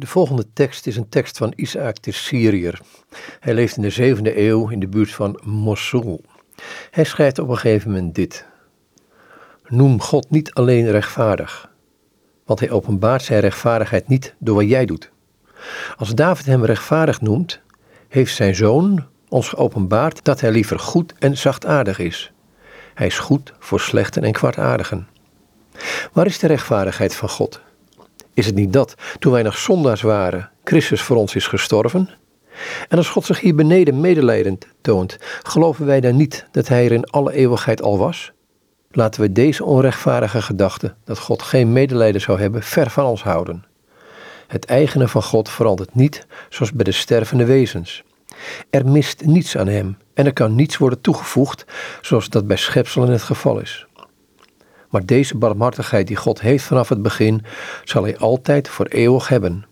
De volgende tekst is een tekst van Isaac de Syriër. Hij leeft in de zevende eeuw in de buurt van Mosul. Hij schrijft op een gegeven moment dit. Noem God niet alleen rechtvaardig, want hij openbaart zijn rechtvaardigheid niet door wat jij doet. Als David hem rechtvaardig noemt, heeft zijn zoon ons geopenbaard dat hij liever goed en zachtaardig is. Hij is goed voor slechten en kwaadaardigen. Waar is de rechtvaardigheid van God? Is het niet dat, toen wij nog zondaars waren, Christus voor ons is gestorven? En als God zich hier beneden medelijdend toont, geloven wij dan niet dat Hij er in alle eeuwigheid al was? Laten we deze onrechtvaardige gedachte, dat God geen medelijden zou hebben, ver van ons houden. Het eigene van God verandert niet zoals bij de stervende wezens. Er mist niets aan Hem en er kan niets worden toegevoegd zoals dat bij schepselen het geval is. Maar deze barmhartigheid die God heeft vanaf het begin, zal hij altijd voor eeuwig hebben.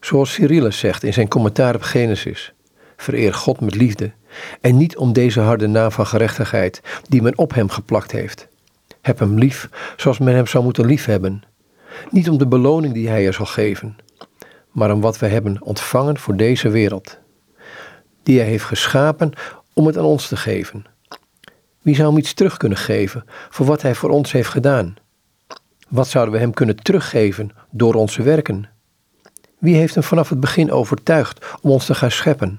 Zoals Cyrillus zegt in zijn commentaar op Genesis: Vereer God met liefde, en niet om deze harde naam van gerechtigheid die men op hem geplakt heeft. Heb hem lief zoals men hem zou moeten liefhebben. Niet om de beloning die hij er zal geven, maar om wat we hebben ontvangen voor deze wereld. Die hij heeft geschapen om het aan ons te geven wie zou hem iets terug kunnen geven voor wat hij voor ons heeft gedaan? Wat zouden we hem kunnen teruggeven door onze werken? Wie heeft hem vanaf het begin overtuigd om ons te gaan scheppen?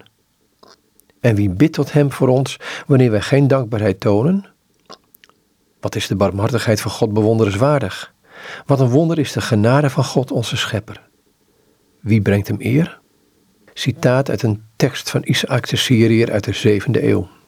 En wie bidt tot hem voor ons wanneer wij geen dankbaarheid tonen? Wat is de barmhartigheid van God bewonderenswaardig? Wat een wonder is de genade van God onze schepper. Wie brengt hem eer? Citaat uit een tekst van Isaac de Syriër uit de zevende eeuw.